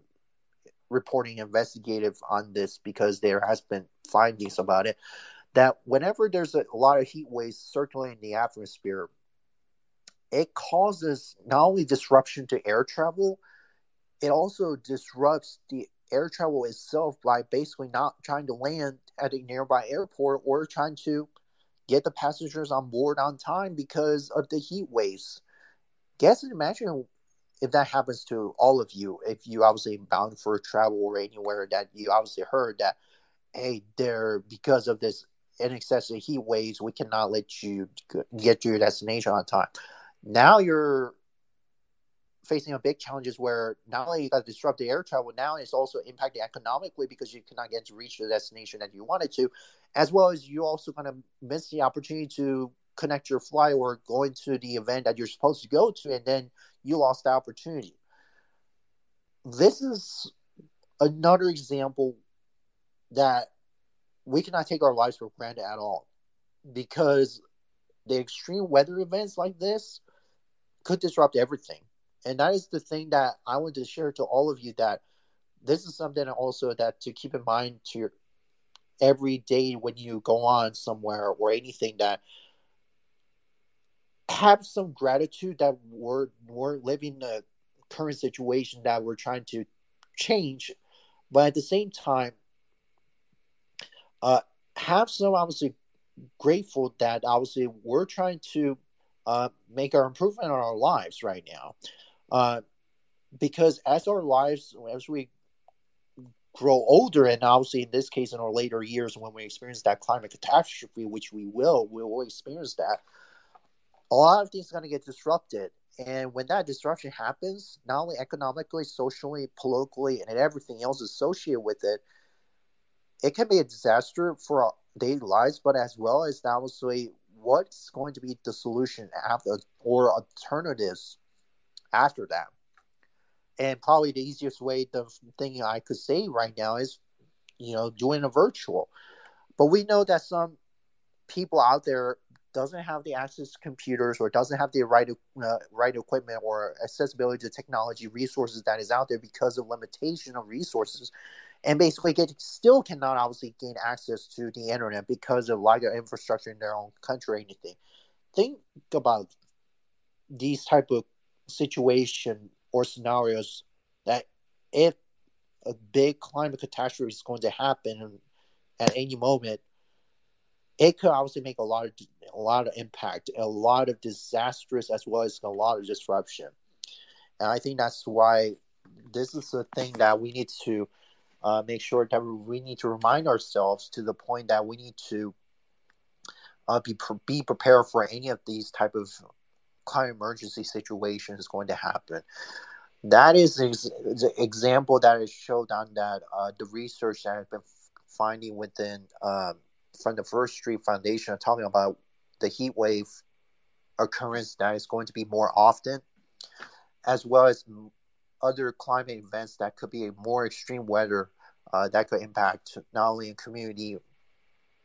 reporting investigative on this because there has been findings about it that whenever there's a, a lot of heat waves circulating in the atmosphere, it causes not only disruption to air travel, it also disrupts the air travel itself by basically not trying to land at a nearby airport or trying to get the passengers on board on time because of the heat waves guess and imagine if that happens to all of you, if you obviously bound for travel or anywhere that you obviously heard that, hey, there because of this in excessive heat waves, we cannot let you get to your destination on time. Now you're facing a big challenges where not only you got to disrupt the air travel, now it's also impacting economically because you cannot get to reach the destination that you wanted to, as well as you also kind of miss the opportunity to connect your flight or going to the event that you're supposed to go to, and then you lost the opportunity. This is another example that we cannot take our lives for granted at all because the extreme weather events like this could disrupt everything. And that is the thing that I want to share to all of you that this is something also that to keep in mind to your every day when you go on somewhere or anything that have some gratitude that we're we're living the current situation that we're trying to change, but at the same time, uh, have some obviously grateful that obviously we're trying to uh, make our improvement in our lives right now. Uh, because as our lives, as we grow older, and obviously in this case, in our later years, when we experience that climate catastrophe, which we will, we will experience that, a lot of things are going to get disrupted. And when that disruption happens, not only economically, socially, politically, and everything else associated with it, it can be a disaster for our daily lives, but as well as obviously what's going to be the solution after or alternatives after that. And probably the easiest way, the thing I could say right now is, you know, doing a virtual. But we know that some people out there doesn't have the access to computers or doesn't have the right uh, right equipment or accessibility to technology resources that is out there because of limitation of resources and basically get still cannot obviously gain access to the internet because of lack of infrastructure in their own country or anything. Think about these type of situation or scenarios that if a big climate catastrophe is going to happen at any moment, it could obviously make a lot of a lot of impact, a lot of disastrous as well as a lot of disruption. And I think that's why this is a thing that we need to uh, make sure that we need to remind ourselves to the point that we need to uh, be be prepared for any of these type of climate emergency situations going to happen. That is the example that is showed on that uh, the research that has been finding within um, from the First Street Foundation are talking about the heat wave occurrence that is going to be more often, as well as other climate events that could be a more extreme weather uh, that could impact not only in community,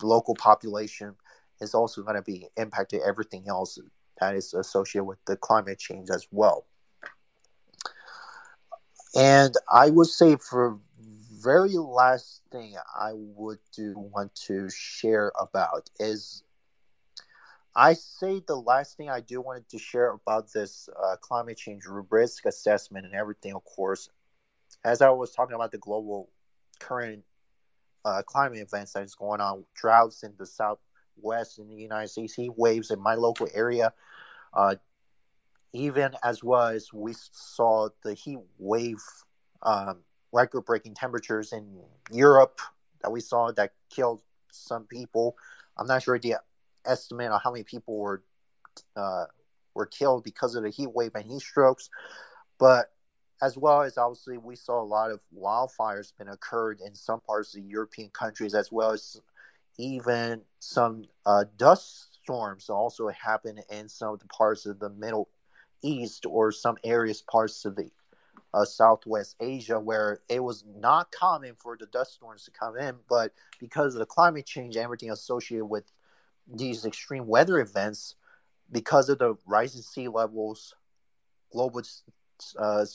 local population, is also going to be impacted everything else that is associated with the climate change as well. And I would say for very last thing I would do want to share about is I say the last thing I do wanted to share about this uh, climate change risk assessment and everything, of course, as I was talking about the global current uh, climate events that is going on, droughts in the southwest in the United States, heat waves in my local area, uh, even as well as we saw the heat wave um, record-breaking temperatures in Europe that we saw that killed some people. I'm not sure the estimate on how many people were uh, were killed because of the heat wave and heat strokes, but as well as obviously we saw a lot of wildfires been occurred in some parts of the European countries, as well as even some uh, dust storms also happen in some of the parts of the Middle East or some areas parts of the uh, Southwest Asia where it was not common for the dust storms to come in, but because of the climate change everything associated with these extreme weather events because of the rising sea levels, global uh,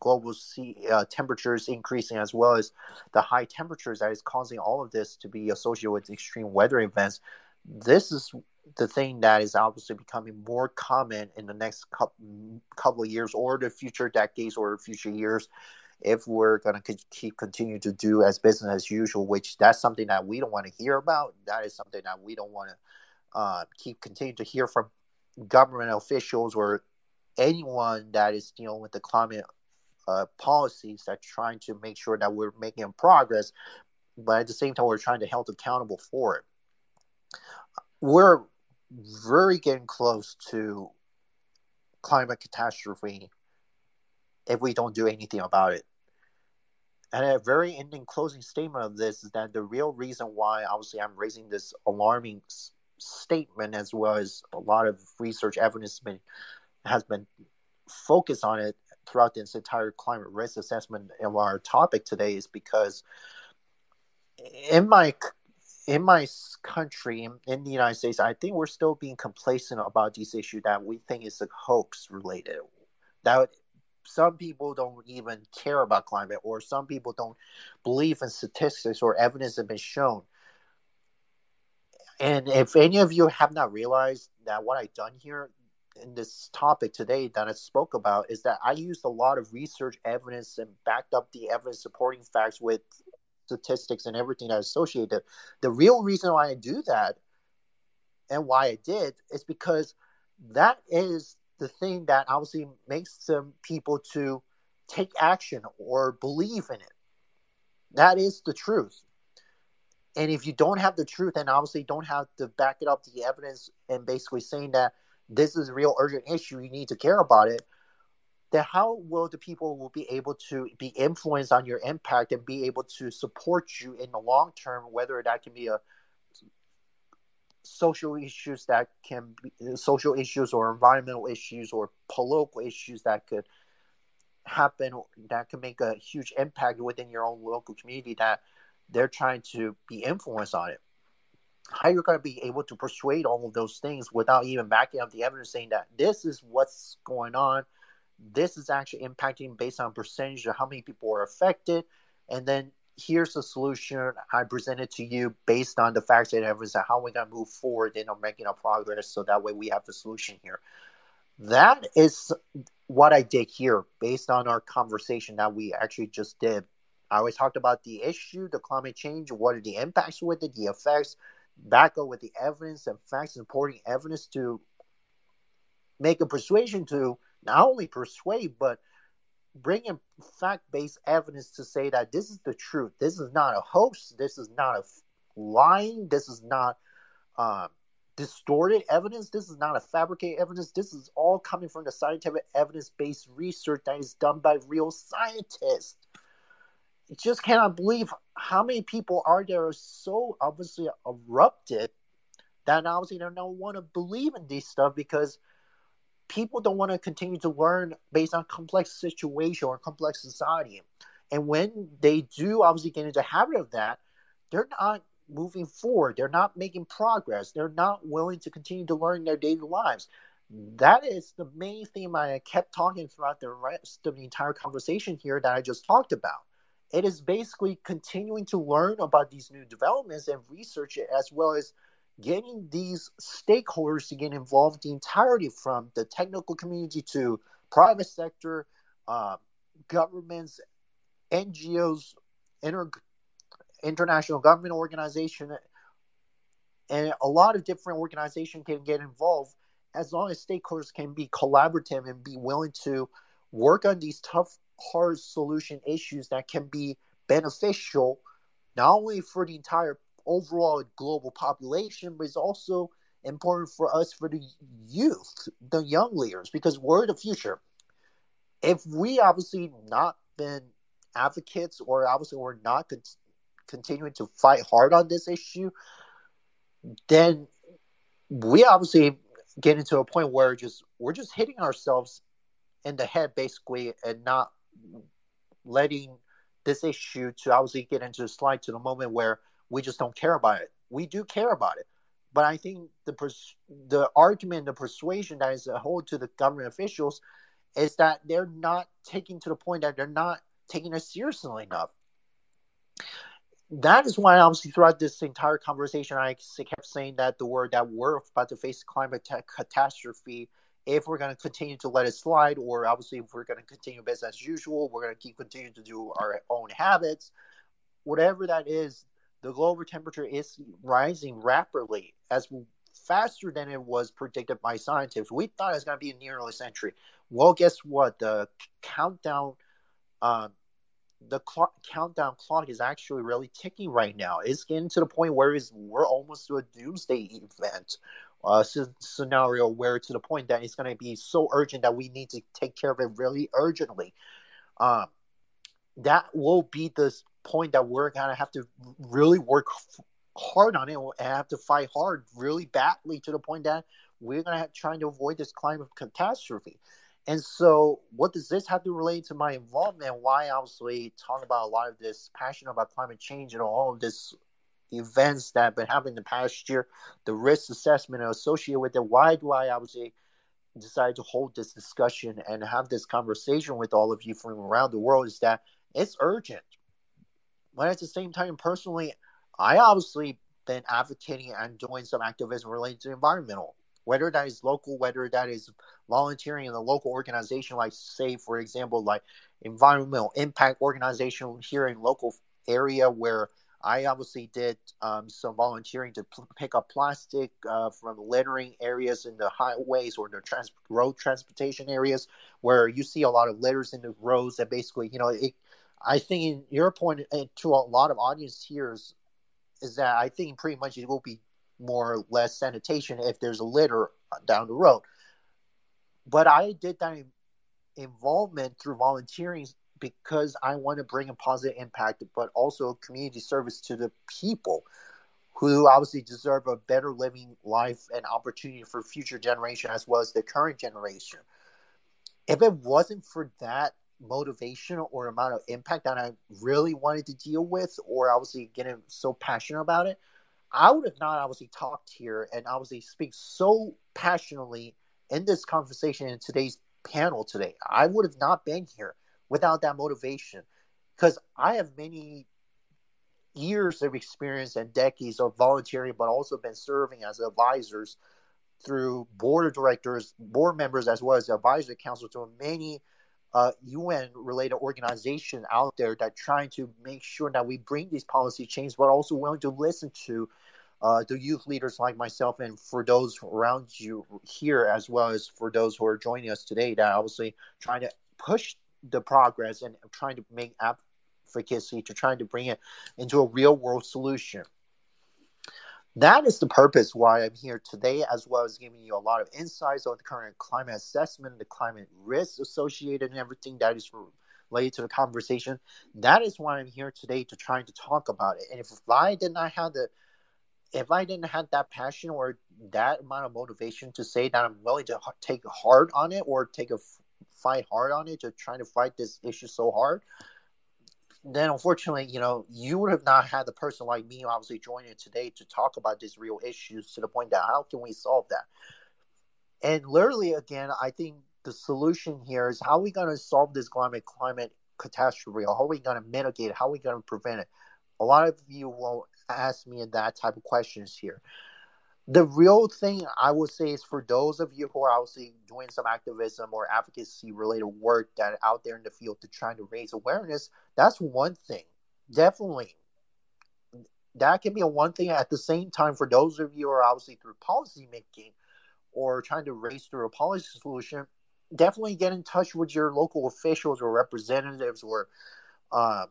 global sea uh, temperatures increasing, as well as the high temperatures that is causing all of this to be associated with extreme weather events. This is the thing that is obviously becoming more common in the next couple, couple of years or the future decades or future years if we're going to keep continue to do as business as usual which that's something that we don't want to hear about that is something that we don't want to uh, keep continue to hear from government officials or anyone that is dealing with the climate uh, policies that trying to make sure that we're making progress, but at the same time we're trying to hold accountable for it. We're very getting close to climate catastrophe if we don't do anything about it. And a very ending closing statement of this is that the real reason why, obviously, I'm raising this alarming s- statement, as well as a lot of research evidence been, has been focused on it throughout this entire climate risk assessment of our topic today, is because in my in my country, in the United States, I think we're still being complacent about this issue that we think is a hoax related. That some people don't even care about climate, or some people don't believe in statistics or evidence have been shown. And if any of you have not realized that what I've done here in this topic today that I spoke about is that I used a lot of research evidence and backed up the evidence supporting facts with statistics and everything that associated. The real reason why I do that and why I did is because that is the thing that obviously makes some people to take action or believe in it. That is the truth. And if you don't have the truth and obviously don't have to back it up the evidence and basically saying that this is a real urgent issue, you need to care about it, then how will the people will be able to be influenced on your impact and be able to support you in the long term, whether that can be a social issues that can be social issues or environmental issues or political issues that could happen that could make a huge impact within your own local community that they're trying to be influenced on it? How you're going to be able to persuade all of those things without even backing up the evidence saying that this is what's going on this is actually impacting based on percentage of how many people are affected and then here's the solution I presented to you based on the facts and evidence of how we're going to move forward in making our progress so that way we have the solution here. That is what I did here based on our conversation that we actually just did. I always talked about the issue, the climate change, what are the impacts with it, the effects, back up with the evidence and facts supporting evidence to make a persuasion to not only persuade, but – bring in fact-based evidence to say that this is the truth. This is not a hoax. This is not a lying. This is not uh, distorted evidence. This is not a fabricated evidence. This is all coming from the scientific evidence-based research that is done by real scientists. You just cannot believe how many people are there so obviously erupted that obviously they don't want to believe in this stuff because – people don't want to continue to learn based on complex situation or complex society. And when they do obviously get into the habit of that, they're not moving forward. They're not making progress. They're not willing to continue to learn their daily lives. That is the main theme I kept talking throughout the rest of the entire conversation here that I just talked about. It is basically continuing to learn about these new developments and research it as well as getting these stakeholders to get involved the entirety from the technical community to private sector uh, governments ngos inter- international government organization and a lot of different organizations can get involved as long as stakeholders can be collaborative and be willing to work on these tough hard solution issues that can be beneficial not only for the entire overall global population, but it's also important for us for the youth, the young leaders, because we're the future. If we obviously not been advocates, or obviously we're not con- continuing to fight hard on this issue, then we obviously get into a point where just we're just hitting ourselves in the head basically and not letting this issue to obviously get into a slide to the moment where we just don't care about it. We do care about it, but I think the pers- the argument, the persuasion that is a hold to the government officials is that they're not taking to the point that they're not taking it seriously enough. That is why, obviously, throughout this entire conversation, I kept saying that the word that we're about to face climate t- catastrophe if we're going to continue to let it slide, or obviously, if we're going to continue business as usual, we're going to keep continuing to do our own habits, whatever that is, the global temperature is rising rapidly as faster than it was predicted by scientists. We thought it was going to be a nearly century. Well, guess what? The countdown, uh, the clock, countdown clock is actually really ticking right now. It's getting to the point where is we're almost to a doomsday event uh, scenario, where to the point that it's going to be so urgent that we need to take care of it really urgently. Um, that will be the point that we're gonna have to really work hard on it and have to fight hard really badly to the point that we're gonna have, trying to avoid this climate catastrophe. And so, what does this have to relate to my involvement? Why, obviously, talk about a lot of this passion about climate change and all of this events that have been happening the past year, the risk assessment associated with it. Why do I obviously decide to hold this discussion and have this conversation with all of you from around the world? Is that it's urgent. But at the same time, personally, I obviously been advocating and doing some activism related to environmental whether that is local, whether that is volunteering in a local organization, like say, for example, like environmental impact organization here in local area where I obviously did um, some volunteering to p- pick up plastic uh, from littering areas in the highways or the trans- road transportation areas where you see a lot of litters in the roads that basically, you know, it, I think in your point uh, to a lot of audience here is, is that I think pretty much it will be more or less sanitation if there's a litter down the road. But I did that involvement through volunteering because I want to bring a positive impact, but also community service to the people who obviously deserve a better living life and opportunity for future generation as well as the current generation. If it wasn't for that motivation or amount of impact that I really wanted to deal with, or obviously getting so passionate about it, I would have not obviously talked here and obviously speak so passionately in this conversation in today's panel today. I would have not been here without that motivation because I have many years of experience and decades of volunteering, but also been serving as advisors through board of directors, board members, as well as advisory council to many uh, UN related organization out there that trying to make sure that we bring these policy changes, but also willing to listen to uh, the youth leaders like myself and for those around you here, as well as for those who are joining us today, that obviously trying to push the progress and trying to make advocacy to trying to bring it into a real world solution that is the purpose why I'm here today, as well as giving you a lot of insights on the current climate assessment, the climate risks associated, and everything that is related to the conversation. That is why I'm here today to try to talk about it. And if I did not have the, if I didn't have that passion or that amount of motivation to say that I'm willing to take hard on it or take a fight hard on it to try to fight this issue so hard, then unfortunately, you know, you would have not had the person like me obviously joining today to talk about these real issues to the point that how can we solve that? And literally, again, I think the solution here is how are we going to solve this climate climate catastrophe? How are we going to mitigate it? How are we going to prevent it? A lot of you will ask me that type of questions here the real thing I would say is for those of you who are obviously doing some activism or advocacy related work that out there in the field to trying to raise awareness, that's one thing. Definitely. That can be a one thing at the same time for those of you who are obviously through policy making or trying to raise through a policy solution, definitely get in touch with your local officials or representatives or um,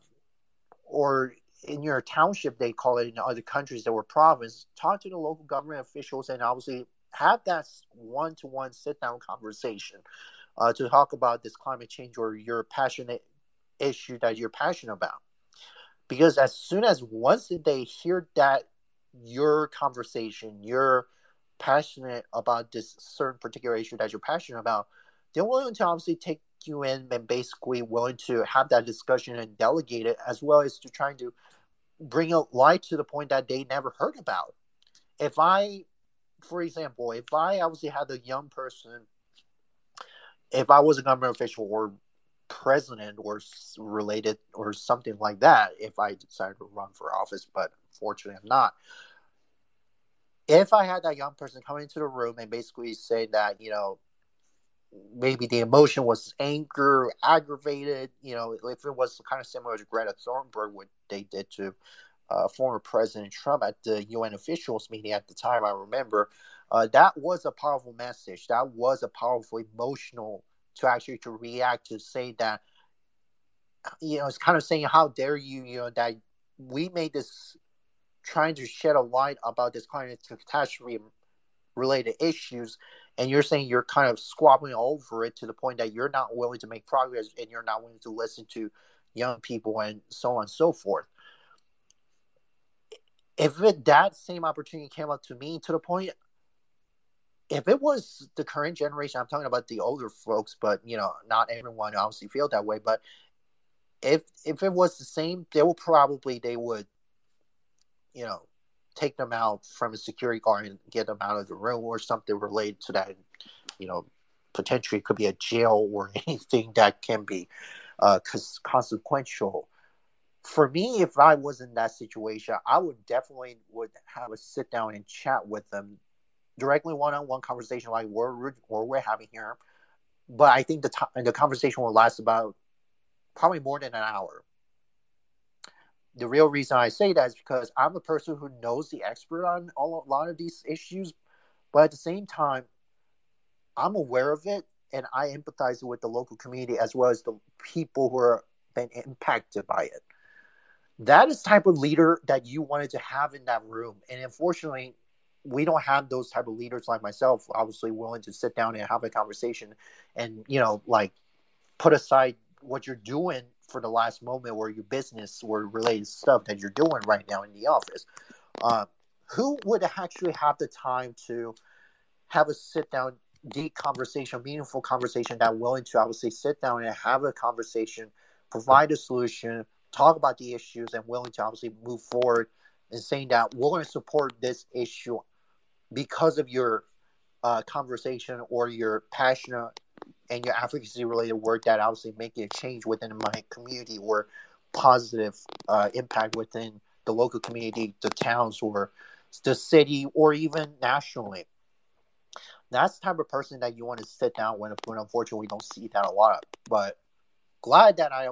or in your township, they call it in other countries that were province. Talk to the local government officials and obviously have that one to one sit down conversation uh, to talk about this climate change or your passionate issue that you're passionate about. Because as soon as once they hear that your conversation, you're passionate about this certain particular issue that you're passionate about, they're willing to obviously take you in and basically willing to have that discussion and delegate it as well as to trying to bring a light to the point that they never heard about. If I, for example, if I obviously had a young person, if I was a government official or president or related or something like that, if I decided to run for office, but fortunately I'm not. If I had that young person come into the room and basically say that, you know, maybe the emotion was anger, aggravated. You know, if it was kind of similar to Greta Thunberg, what they did to uh, former President Trump at the UN officials meeting at the time, I remember uh, that was a powerful message. That was a powerful emotional to actually to react to say that. You know, it's kind of saying, "How dare you?" You know that we made this trying to shed a light about this climate catastrophe related issues and you're saying you're kind of squabbling over it to the point that you're not willing to make progress and you're not willing to listen to young people and so on and so forth. If it, that same opportunity came up to me to the point if it was the current generation i'm talking about the older folks but you know not everyone obviously feel that way but if if it was the same they will probably they would you know take them out from a security guard and get them out of the room or something related to that you know potentially it could be a jail or anything that can be uh consequential for me, if I was in that situation, I would definitely would have a sit down and chat with them directly one on one conversation like we're we're, we're having here. But I think the time the conversation will last about probably more than an hour. The real reason I say that is because I'm a person who knows the expert on all, a lot of these issues, but at the same time, I'm aware of it and I empathize with the local community as well as the people who are been impacted by it. That is type of leader that you wanted to have in that room. And unfortunately we don't have those type of leaders like myself obviously willing to sit down and have a conversation and you know like put aside what you're doing for the last moment or your business or related stuff that you're doing right now in the office. Uh, who would actually have the time to have a sit down deep conversation meaningful conversation that willing to obviously sit down and have a conversation provide a solution talk about the issues and willing to obviously move forward and saying that we're going to support this issue because of your uh, conversation or your passionate and your advocacy related work that obviously making a change within my community or positive uh, impact within the local community, the towns or the city or even nationally. That's the type of person that you want to sit down when, when unfortunately we don't see that a lot. But glad that I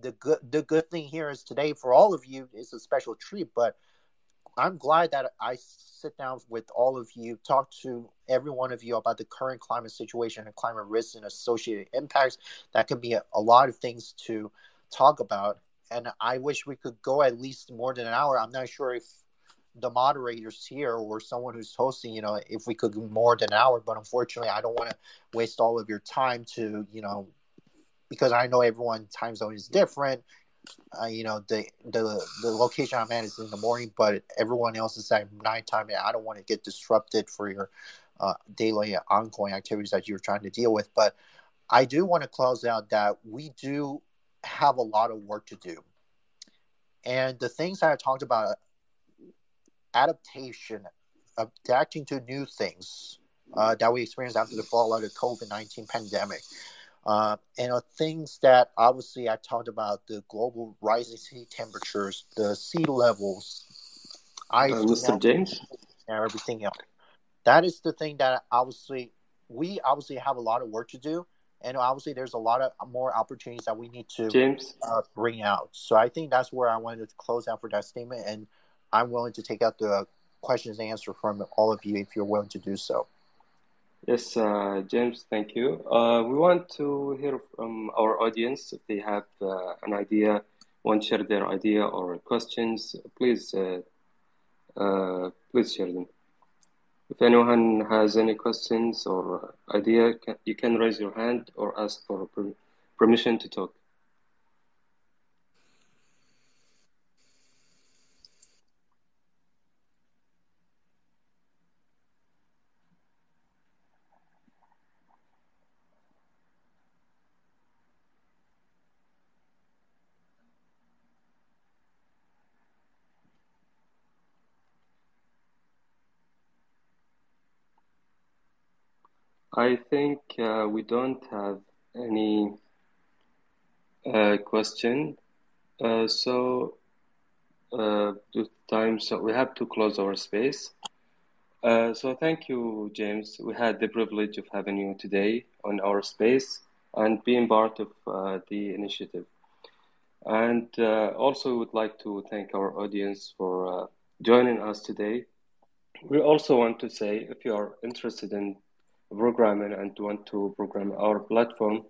the good the good thing here is today for all of you is a special treat but i'm glad that i sit down with all of you talk to every one of you about the current climate situation and climate risks and associated impacts. That could be a, a lot of things to talk about. And i wish we could go at least more than an hour. I'm not sure if the moderators here or someone who's hosting, you know, if we could more than an hour, but unfortunately, I don't want to waste all of your time to, you know, because I know everyone time zone is different. Uh, you know, the the the location I'm at is in the morning, but everyone else is at nighttime, and I don't want to get disrupted for your uh, daily ongoing activities that you're trying to deal with. But I do want to close out that we do have a lot of work to do, and the things that I talked about adaptation, adapting to new things uh, that we experienced after the fallout of the COVID nineteen pandemic. Uh, and uh, things that obviously I talked about the global rising sea temperatures, the sea levels, ice, uh, Mr. James, and everything else. That is the thing that obviously we obviously have a lot of work to do, and obviously there's a lot of more opportunities that we need to James uh, bring out. So I think that's where I wanted to close out for that statement, and I'm willing to take out the questions and answer from all of you if you're willing to do so. Yes, uh, James, thank you. Uh, we want to hear from our audience if they have uh, an idea, want to share their idea or questions. Please, uh, uh, please share them. If anyone has any questions or idea, you can raise your hand or ask for permission to talk. I think uh, we don't have any uh, question. Uh, so, uh, the time, so we have to close our space. Uh, so, thank you, James. We had the privilege of having you today on our space and being part of uh, the initiative. And also, we would like to thank our audience for joining us today. We also want to say if you are interested in programming and want to program our platform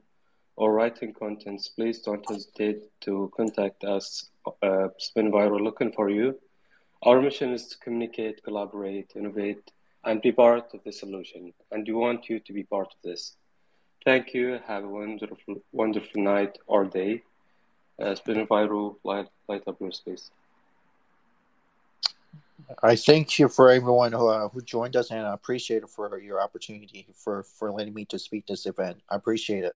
or writing contents, please don't hesitate to contact us. Uh, SpinViral looking for you. Our mission is to communicate, collaborate, innovate, and be part of the solution. And we want you to be part of this. Thank you. Have a wonderful, wonderful night or day. Uh, Spinner Viral, light, light up your space. I thank you for everyone who, uh, who joined us, and I appreciate it for your opportunity for for letting me to speak this event. I appreciate it.